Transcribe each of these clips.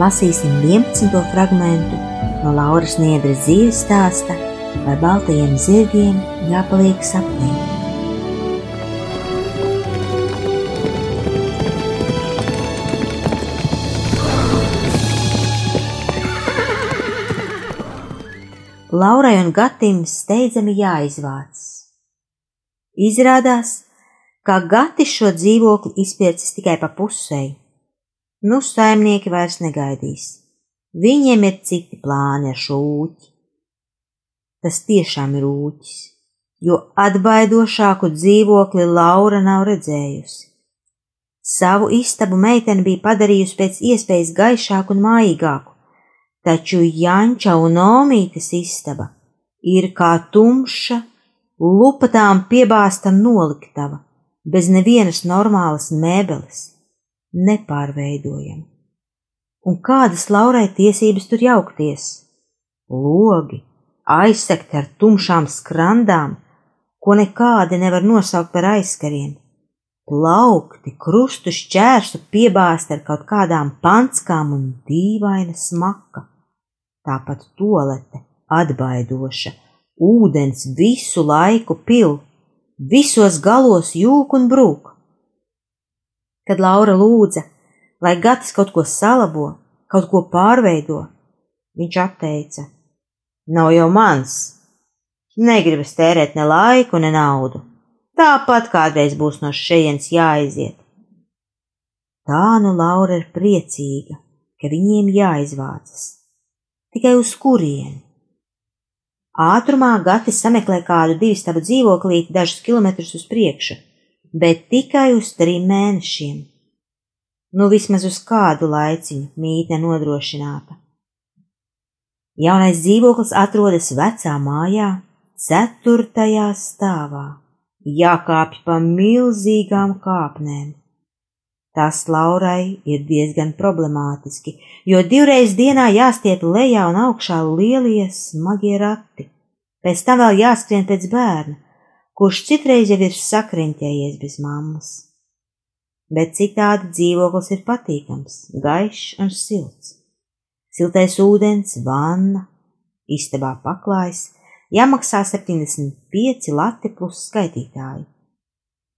Lasīsim 11. fragment no Lauras Niedras dzīves stāsta vai baltajiem zirgiem jāpaliek sapnī. Laurai un Gatim steidzami jāizvāc. Izrādās, ka Gatis šo dzīvokli izpircis tikai pa pusēji. Nu, saimnieki vairs negaidīs. Viņiem ir citi plāni ar šo ūķi tas tiešām ir ūķis, jo atbaidošāku dzīvokli Laura nav redzējusi. Savu istabu meitene bija padarījusi pēc iespējas gaišāku un mājīgāku, taču Janča un Omītes istaba ir kā tumša, lupatām piebāzta noliktava, bez nevienas normālas mēbeles, nepārveidojama. Un kādas Laurai tiesības tur jaukties? Logi, aizsegti ar tumšām skrandām, ko nekādi nevar nosaukt par aizskariem. Plaukti, krustu šķērsu piebāzti ar kaut kādām panskām un dīvaina smaka. Tāpat tolete atbaidoša, ūdens visu laiku pil, visos galos jūk un brūk. Kad Laura lūdza, lai Gatis kaut ko salabo, kaut ko pārveido, viņš atteica: Nav jau mans. Negribas tērēt ne laiku, ne naudu. Tāpat kādreiz būs no šejienes jāaiziet. Tā nu Laura ir priecīga, ka viņiem jāizvācas. Tikai uz kurieni? Ātrumā Gatis sameklē kādu divu stabu dzīvoklīti dažus kilometrus uz priekšu, bet tikai uz trim mēnešiem. Nu vismaz uz kādu laiciņu mītne nodrošināta. Jaunais dzīvoklis atrodas vecā mājā, ceturtajā stāvā, jākāpj pa milzīgām kāpnēm. Tas Laurai ir diezgan problemātiski, jo divreiz dienā jāstiep lejā un augšā lielie smagie rati. Pēc tam vēl jāskrien pēc bērna, kurš citreiz jau ir sakriņķējies bez mammas. Bet citādi dzīvoklis ir patīkams, gaišs un silts siltais ūdens, vanna, istabā paklājs, jāmaksā 75 lati plus skaitītāji.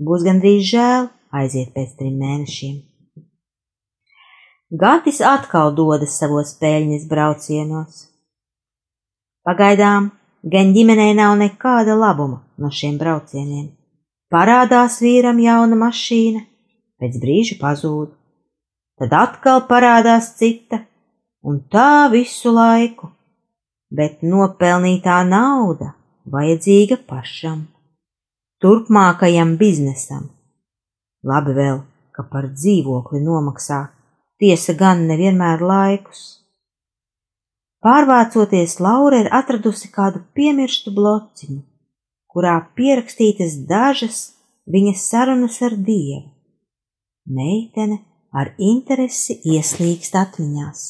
Būs gandrīz žēl aiziet pēc trim mēnešiem. Gatis atkal dodas savos pēļņas braucienos. Pagaidām gan ģimenei nav nekāda labuma no šiem braucieniem. Parādās vīram jauna mašīna, pēc brīža pazūd, tad atkal parādās cita, un tā visu laiku, bet nopelnītā nauda vajadzīga pašam, turpmākajam biznesam. Labi vēl, ka par dzīvokli nomaksā, tiesa gan nevienmēr laikus. Pārvācoties, Laura ir atradusi kādu piemirstu blociņu, kurā pierakstītas dažas viņas sarunas ar Dievu. Meitene ar interesi ieslīgst atmiņās.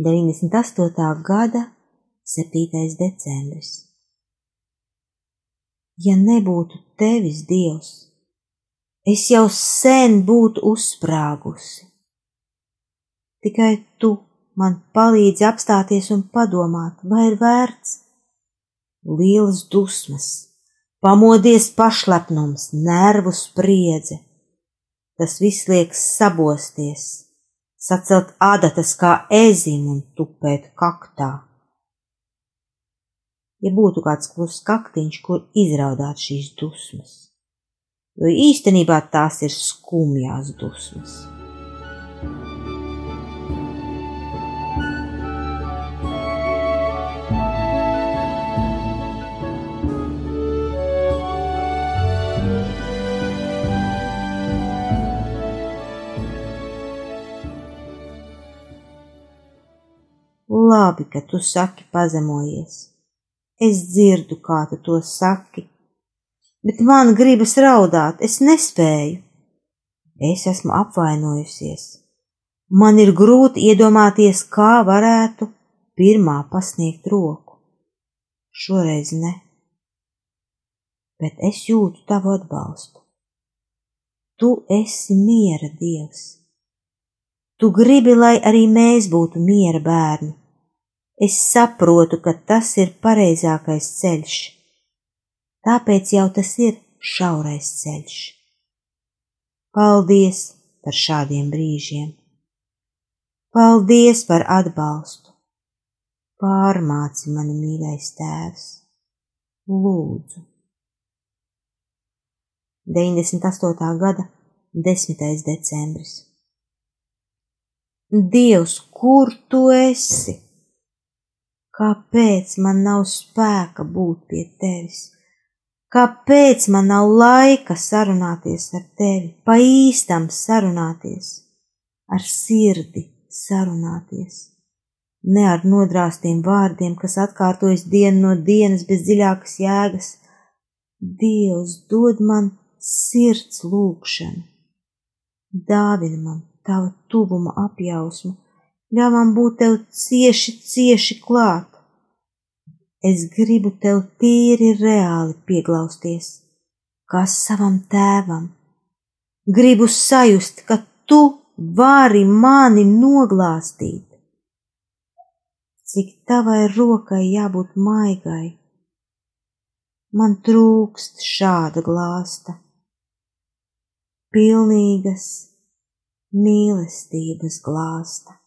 98. gada 7. decembris. Ja nebūtu tevis, Dievs, es jau sen būtu uzsprāgusi. Tikai tu man palīdzi apstāties un padomāt, vai ir vērts. Lielas dusmas, pamodies pašlepnums, nervu spriedze. Tas viss liek sabosties, sacelt adatas kā ezim un tupēt kaktā. Ja būtu kāds kluss kaktiņš, kur izraudāt šīs dusmas, jo īstenībā tās ir skumjās dusmas. Labi, ka tu saki pazemojies. Es dzirdu, kā tu to saki, bet man gribas raudāt, es nespēju. Es esmu apvainojusies. Man ir grūti iedomāties, kā varētu pirmā pasniegt roku. Šoreiz ne. Bet es jūtu tavu atbalstu. Tu esi miera dievs. Tu gribi, lai arī mēs būtu miera bērni. Es saprotu, ka tas ir pareizākais ceļš. Tāpēc jau tas ir šaurais ceļš. Paldies par šādiem brīžiem! Paldies par atbalstu! Pārmāci mani mīļais tēvs! Lūdzu! 98. gada 10. decembris. Dievs, kur tu esi? Kāpēc man nav spēka būt pie tevis? Kāpēc man nav laika sarunāties ar tevi, pa īstam sarunāties, ar sirdi sarunāties? Ne ar nodrāstiem vārdiem, kas atkārtojas dienu no dienas bez dziļākas jēgas. Dievs dod man sirds lūgšanu, dāvina man tava tuvuma apjausmu, ļauj man būt tev cieši, cieši klāt. Es gribu tev tīri reāli pieglausties, kā savam tēvam. Gribu sajust, ka tu vari mani noglāstīt. Cik tavai rokai jābūt maigai, man trūkst šāda glāsta, pilnīgas mīlestības glāsta.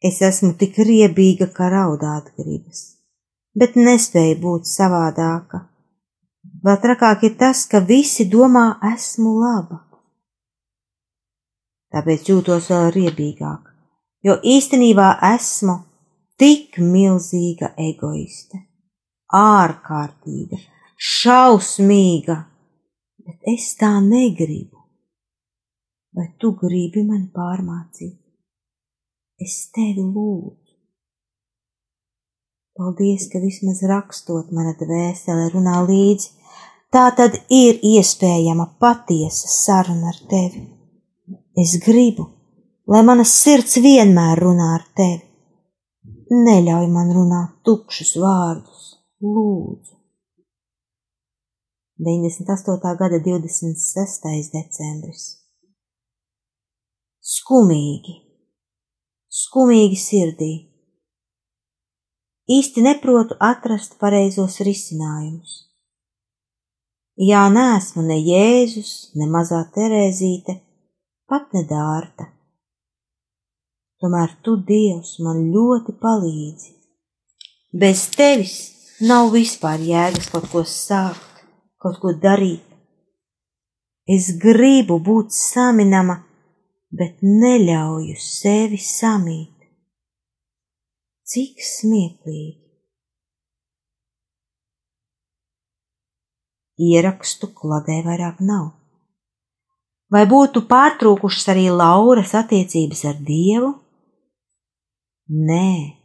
Es esmu tik riebīga, ka raudāt gribas, bet nespēju būt savādāka. Vēl trakāk ir tas, ka visi domā, esmu laba. Tāpēc jūtos vēl riebīgāk, jo īstenībā esmu tik milzīga egoiste, ārkārtīga, šausmīga, bet es tā negribu. Vai tu gribi mani pārmācīt? Es tevi lūdzu. Paldies, ka vismaz rakstot mana dvēsele runā līdzi, tā tad ir iespējama patiesa saruna ar tevi. Es gribu, lai mana sirds vienmēr runā ar tevi. Neļauj man runāt tukšus vārdus, lūdzu. 98. gada 26. decembris. Skumīgi skumīgi sirdī. Īsti neprotu atrast pareizos risinājumus. Jā, nesmu ne Jēzus, ne mazā Terēzīte, pat ne dārta. Tomēr tu, Dievs, man ļoti palīdzi. Bez tevis nav vispār jēgas kaut ko sākt, kaut ko darīt. Es gribu būt saminama bet neļauju sevi samīt. Cik smieklīgi! Ierakstu kladē vairāk nav. Vai būtu pārtrūkušas arī Lauras attiecības ar Dievu? Nē,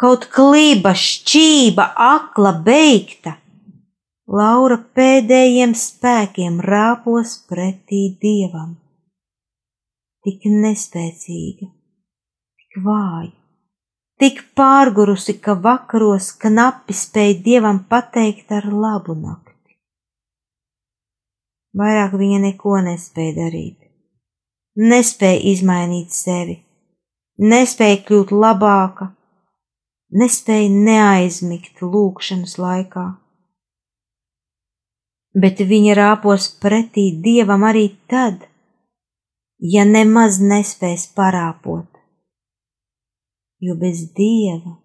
kaut klība, šķība, akla, beigta. Laura pēdējiem spēkiem rāpos pretī Dievam tik nespēcīga, tik vāja, tik pārgurusi, ka vakaros knapi spēja dievam pateikt ar labu nakti. Vairāk viņa neko nespēja darīt, nespēja izmainīt sevi, nespēja kļūt labāka, nespēja neaizmigt lūkšanas laikā. Bet viņa rāpos pretī dievam arī tad, ja nemaz nespēs parāpot, jo bez dieva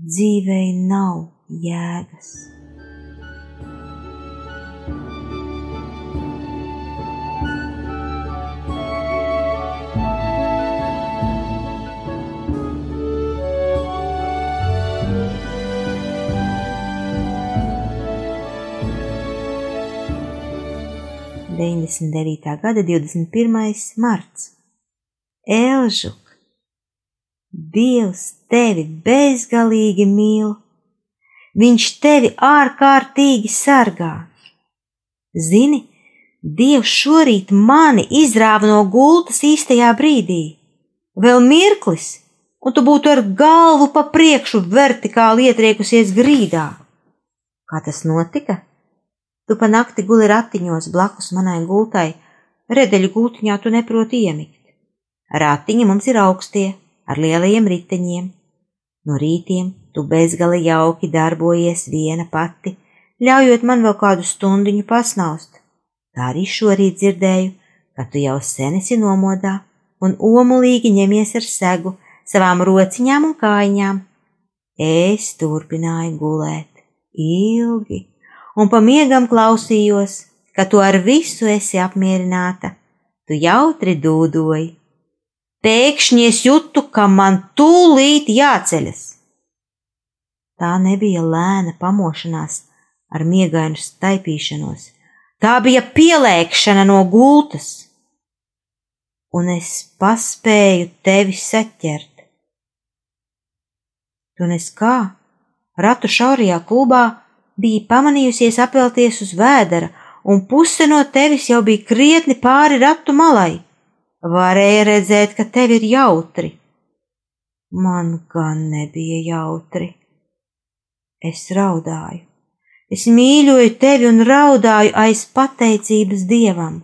dzīvei nav jēgas. 99. gada 21. marts. Elžuk, Dievs tevi bezgalīgi mīl, Viņš tevi ārkārtīgi sargā. Zini, Dievs šorīt mani izrāva no gultas īstajā brīdī. Vēl mirklis, un tu būtu ar galvu pa priekšu vertikāli ietriekusies grīdā. Kā tas notika? Tu pa nakti guli ratiņos blakus manai gultai, redeļu gultiņā tu neproti iemigt. Ratiņi mums ir augstie, ar lielajiem riteņiem. No rītiem tu bezgali jauki darbojies viena pati, ļaujot man vēl kādu stundiņu pasnaust. Tā arī šorīt dzirdēju, ka tu jau sen esi nomodā un omulīgi ņemies ar segu savām rociņām un kājiņām. Es turpināju gulēt ilgi un pa miegam klausījos, ka tu ar visu esi apmierināta. Tu jautri dūdoji. Pēkšņi es jūtu, ka man tūlīt jāceļas. Tā nebija lēna pamošanās ar miegainu staipīšanos, tā bija pielēkšana no gultas, un es paspēju tevi saķert. Tu nes kā, ratu šaurajā klubā bija pamanījusies apelties uz vēdera, un puse no tevis jau bija krietni pāri ratu malai. Varēja redzēt, ka tev ir jautri. Man gan nebija jautri. Es raudāju. Es mīļoju tevi un raudāju aiz pateicības dievam.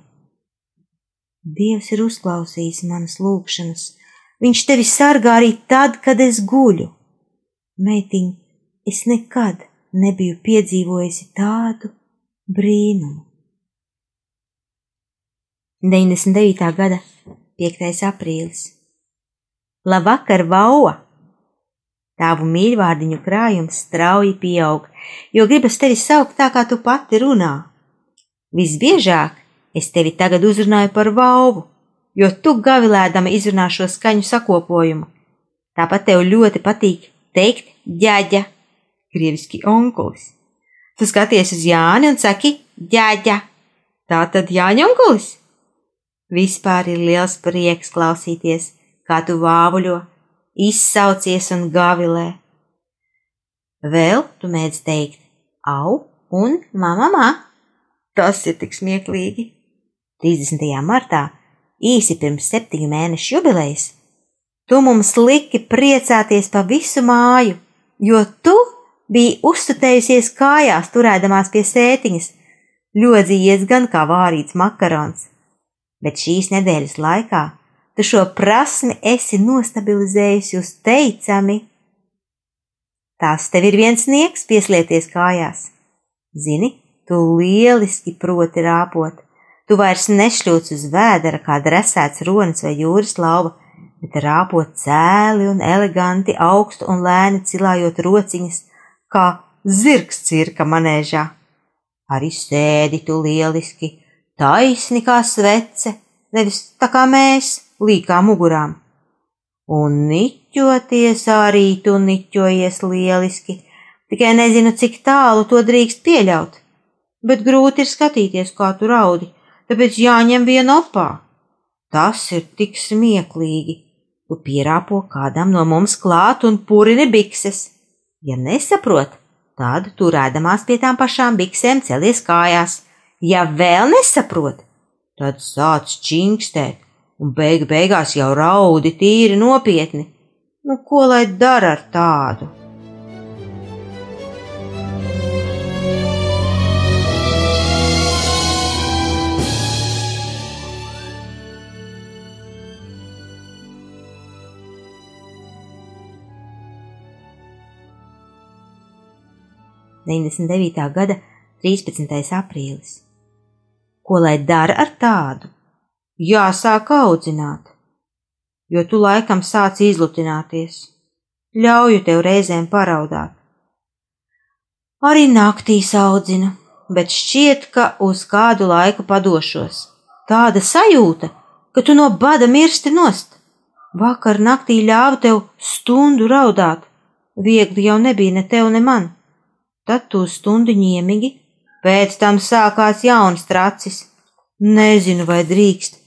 Dievs ir uzklausījis manas lūgšanas. Viņš tevi sargā arī tad, kad es guļu. Meitiņ, es nekad nebiju piedzīvojusi tādu brīnumu. 99. gada 5. aprīlis. Labvakar, Vauva! Tavu mīļvārdiņu krājums strauji pieaug, jo gribas tevi saukt tā, kā tu pati runā. Visbiežāk es tevi tagad uzrunāju par Vauvu, jo tu gavilēdama izrunā šo skaņu sakopojumu. Tāpat tev ļoti patīk teikt ģaģa krieviski onkulis. Tu skaties uz Jāni un saki, ģēģa, tā tad Jāņa onkulis? Vispār ir liels prieks klausīties, kā tu vāvuļo, izsaucies un gavilē. Vēl tu mēdz teikt, au un mamamā. Tas ir tik smieklīgi. 30. martā, īsi pirms septiņu mēnešu jubilejas, tu mums liki priecāties pa visu māju, jo tu bija uzstutējusies kājās, turēdamās pie sētiņas, ļodzījies gan kā vārīts makarons, bet šīs nedēļas laikā tu šo prasmi esi nostabilizējusi uz teicami. Tās tev ir viens sniegs pieslieties kājās. Zini, tu lieliski proti rāpot, tu vairs nešļūts uz vēdera kā dresēts ronis vai jūras lauva, bet rāpot cēli un eleganti augstu un lēni cilājot rociņas, kā zirgs cirka manēžā. Arī sēdi tu lieliski, taisni kā svece, nevis tā kā mēs, līkā mugurām. Un niķoties arī tu niķojies lieliski, tikai nezinu, cik tālu to drīkst pieļaut, bet grūti ir skatīties, kā tu raudi, tāpēc jāņem viena opā. Tas ir tik smieklīgi. Tu pierāpo kādam no mums klāt un purini bikses. Ja nesaprot, tad turēdamās pie tām pašām biksēm celies kājās. Ja vēl nesaprot, tad sāc čingstēt un beig beigās jau raudi tīri nopietni. Nu, ko lai dara ar tādu? 99. gada 13. aprīlis. Ko lai dara ar tādu? Jāsāk audzināt, jo tu laikam sāc izlutināties. Ļauju tev reizēm paraudāt. Arī naktīs audzinu, bet šķiet, ka uz kādu laiku padošos. Tāda sajūta, ka tu no bada mirsti nost. Vakar naktī ļāvu tev stundu raudāt, viegli jau nebija ne tev, ne man. Tad tu stundu ņēmīgi, pēc tam sākās jauns tracis. Nezinu, vai drīkst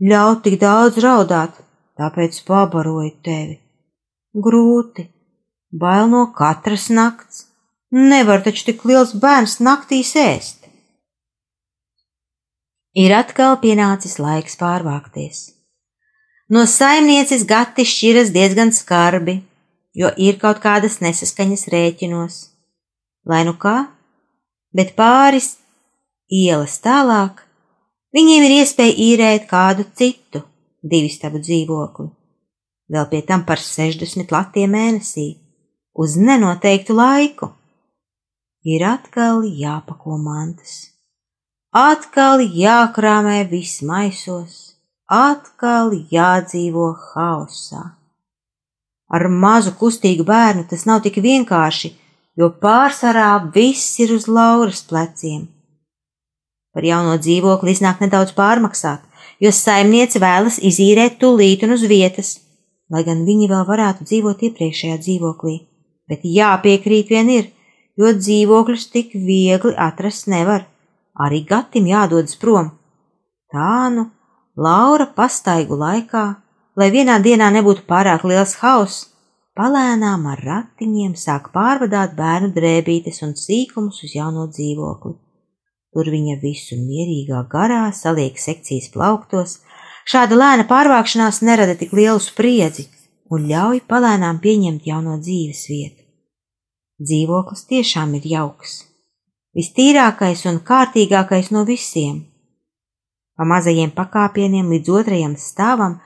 ļaut tik daudz raudāt, tāpēc pabaroju tevi. Grūti, bail no katras nakts. Nevar taču tik liels bērns naktīs ēst. Ir atkal pienācis laiks pārvākties. No saimnieces gati šķiras diezgan skarbi, jo ir kaut kādas nesaskaņas rēķinos. Lai nu kā, bet pāris ielas tālāk viņiem ir iespēja īrēt kādu citu divistabu dzīvokli, vēl pie tam par 60 latiem mēnesī, uz nenoteiktu laiku. Ir atkal jāpako mantas, atkal jākrāmē viss maisos, atkal jādzīvo hausā. Ar mazu kustīgu bērnu tas nav tik vienkārši, jo pārsvarā viss ir uz Lauras pleciem. Par jauno dzīvokli iznāk nedaudz pārmaksāt, jo saimniece vēlas izīrēt tūlīt un uz vietas, lai gan viņi vēl varētu dzīvot iepriekšējā dzīvoklī, bet jāpiekrīt vien ir, jo dzīvokļus tik viegli atrast nevar. Arī gatim jādodas prom. Tā nu, Laura pastaigu laikā, lai vienā dienā nebūtu pārāk liels hauss, palēnām ar ratiņiem sāk pārvadāt bērnu drēbītes un sīkumus uz jauno dzīvokli. Tur viņa visu mierīgā garā saliek sekcijas plauktos, šāda lēna pārvākšanās nerada tik lielu spriedzi un ļauj palēnām pieņemt jauno dzīves vietu. Dzīvoklis tiešām ir jauks, vistīrākais un kārtīgākais no visiem. Pa mazajiem pakāpieniem līdz otrajam stāvam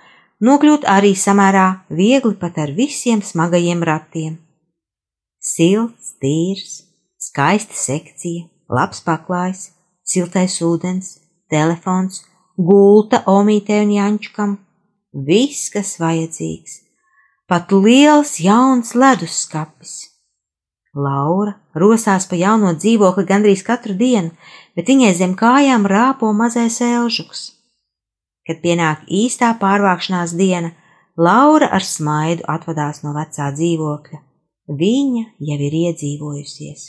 nokļūt arī samērā viegli pat ar visiem smagajiem ratiem. Silts, tīrs, skaista sekcija, labs paklājs, siltais ūdens, telefons, gulta omītē un jančukam, viss, kas vajadzīgs, pat liels jauns leduskapis Laura rosās pa jauno dzīvokli gandrīz katru dienu, bet viņai zem kājām rāpo mazais elžuks. Kad pienāk īstā pārvākšanās diena, Laura ar smaidu atvadās no vecā dzīvokļa. Viņa jau ir iedzīvojusies.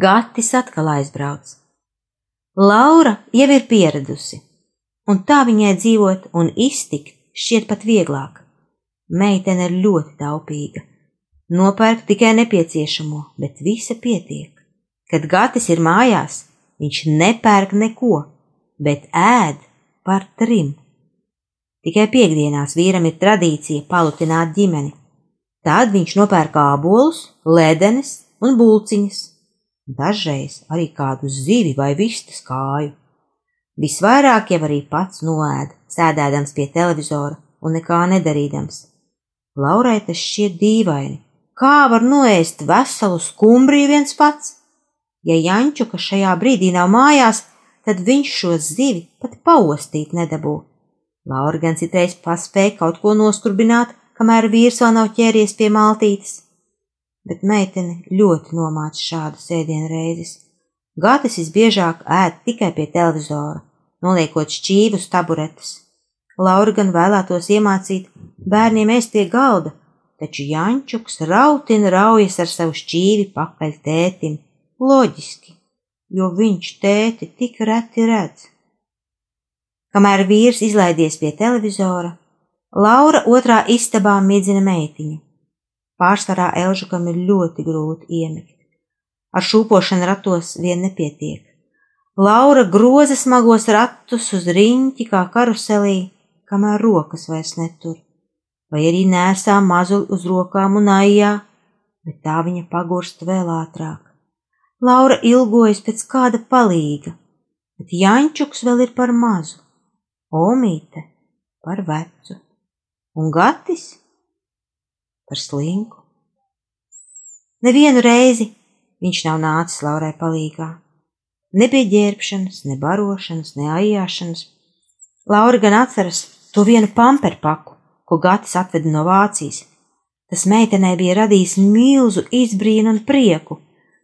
Gatis atkal aizbrauc. Laura jau ir pieradusi, un tā viņai dzīvot un iztikt šķiet pat vieglāk. Meitene ir ļoti taupīga nopērk tikai nepieciešamo, bet visa pietiek. Kad gatis ir mājās, viņš nepērk neko, bet ēd par trim. Tikai piekdienās vīram ir tradīcija palutināt ģimeni. Tad viņš nopērk ābolus, ledenes un bulciņas, dažreiz arī kādu zivi vai vistas kāju. Visvairāk jau arī pats noēd, sēdēdams pie televizora un nekā nedarīdams. Laurai tas šķiet dīvaini, Kā var noēst veselu skumbriju viens pats? Ja Jančuka šajā brīdī nav mājās, tad viņš šo zivi pat paostīt nedabū. Laura gan citreiz paspēja kaut ko nosturbināt, kamēr vīrs vēl nav ķēries pie maltītes. Bet meitene ļoti nomāca šādu sēdienu reizes. Gatis visbiežāk ēd tikai pie televizora, noliekot šķīvus taburetes. Laura gan vēlētos iemācīt bērniem ēst pie galda, taču Jančuks rautina raujas ar savu šķīvi pakaļ tētim, loģiski, jo viņš tēti tik reti redz. Kamēr vīrs izlaidies pie televizora, Laura otrā istabā midzina meitiņu. Pārsvarā Elžukam ir ļoti grūti iemigt. Ar šūpošanu ratos vien nepietiek. Laura groza smagos ratus uz riņķi kā karuselī, kamēr rokas vairs netur vai arī nēsā mazuli uz rokām un aijā, bet tā viņa pagurst vēl ātrāk. Laura ilgojas pēc kāda palīga, bet Jančuks vēl ir par mazu, Omīte par vecu, un Gatis par slinku. Nevienu reizi viņš nav nācis Laurai palīgā. Ne pie ģērbšanas, ne barošanas, ne aijāšanas, Laura gan atceras to vienu pamperpaku, ko Gatis atveda no Vācijas. Tas meitenei bija radījis milzu izbrīnu un prieku.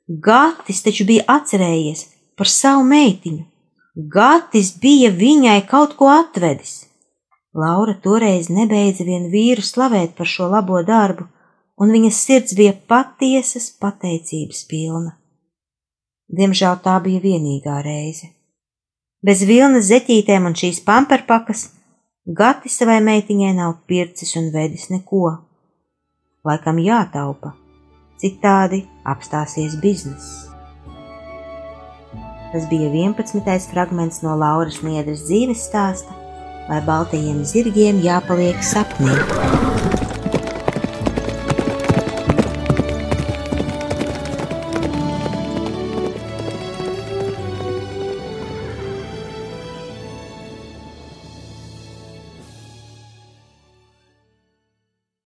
Gatis taču bija atcerējies par savu meitiņu. Gatis bija viņai kaut ko atvedis. Laura toreiz nebeidza vien vīru slavēt par šo labo darbu, un viņas sirds bija patiesas pateicības pilna. Diemžēl tā bija vienīgā reize. Bez vilnas zeķītēm un šīs pamperpakas Gati savai meitiņai nav pircis un vedis neko. Laikam jātaupa, citādi apstāsies bizness. Tas bija 11. fragments no Lauras Niedras dzīves stāsta, vai baltajiem zirgiem jāpaliek sapnī.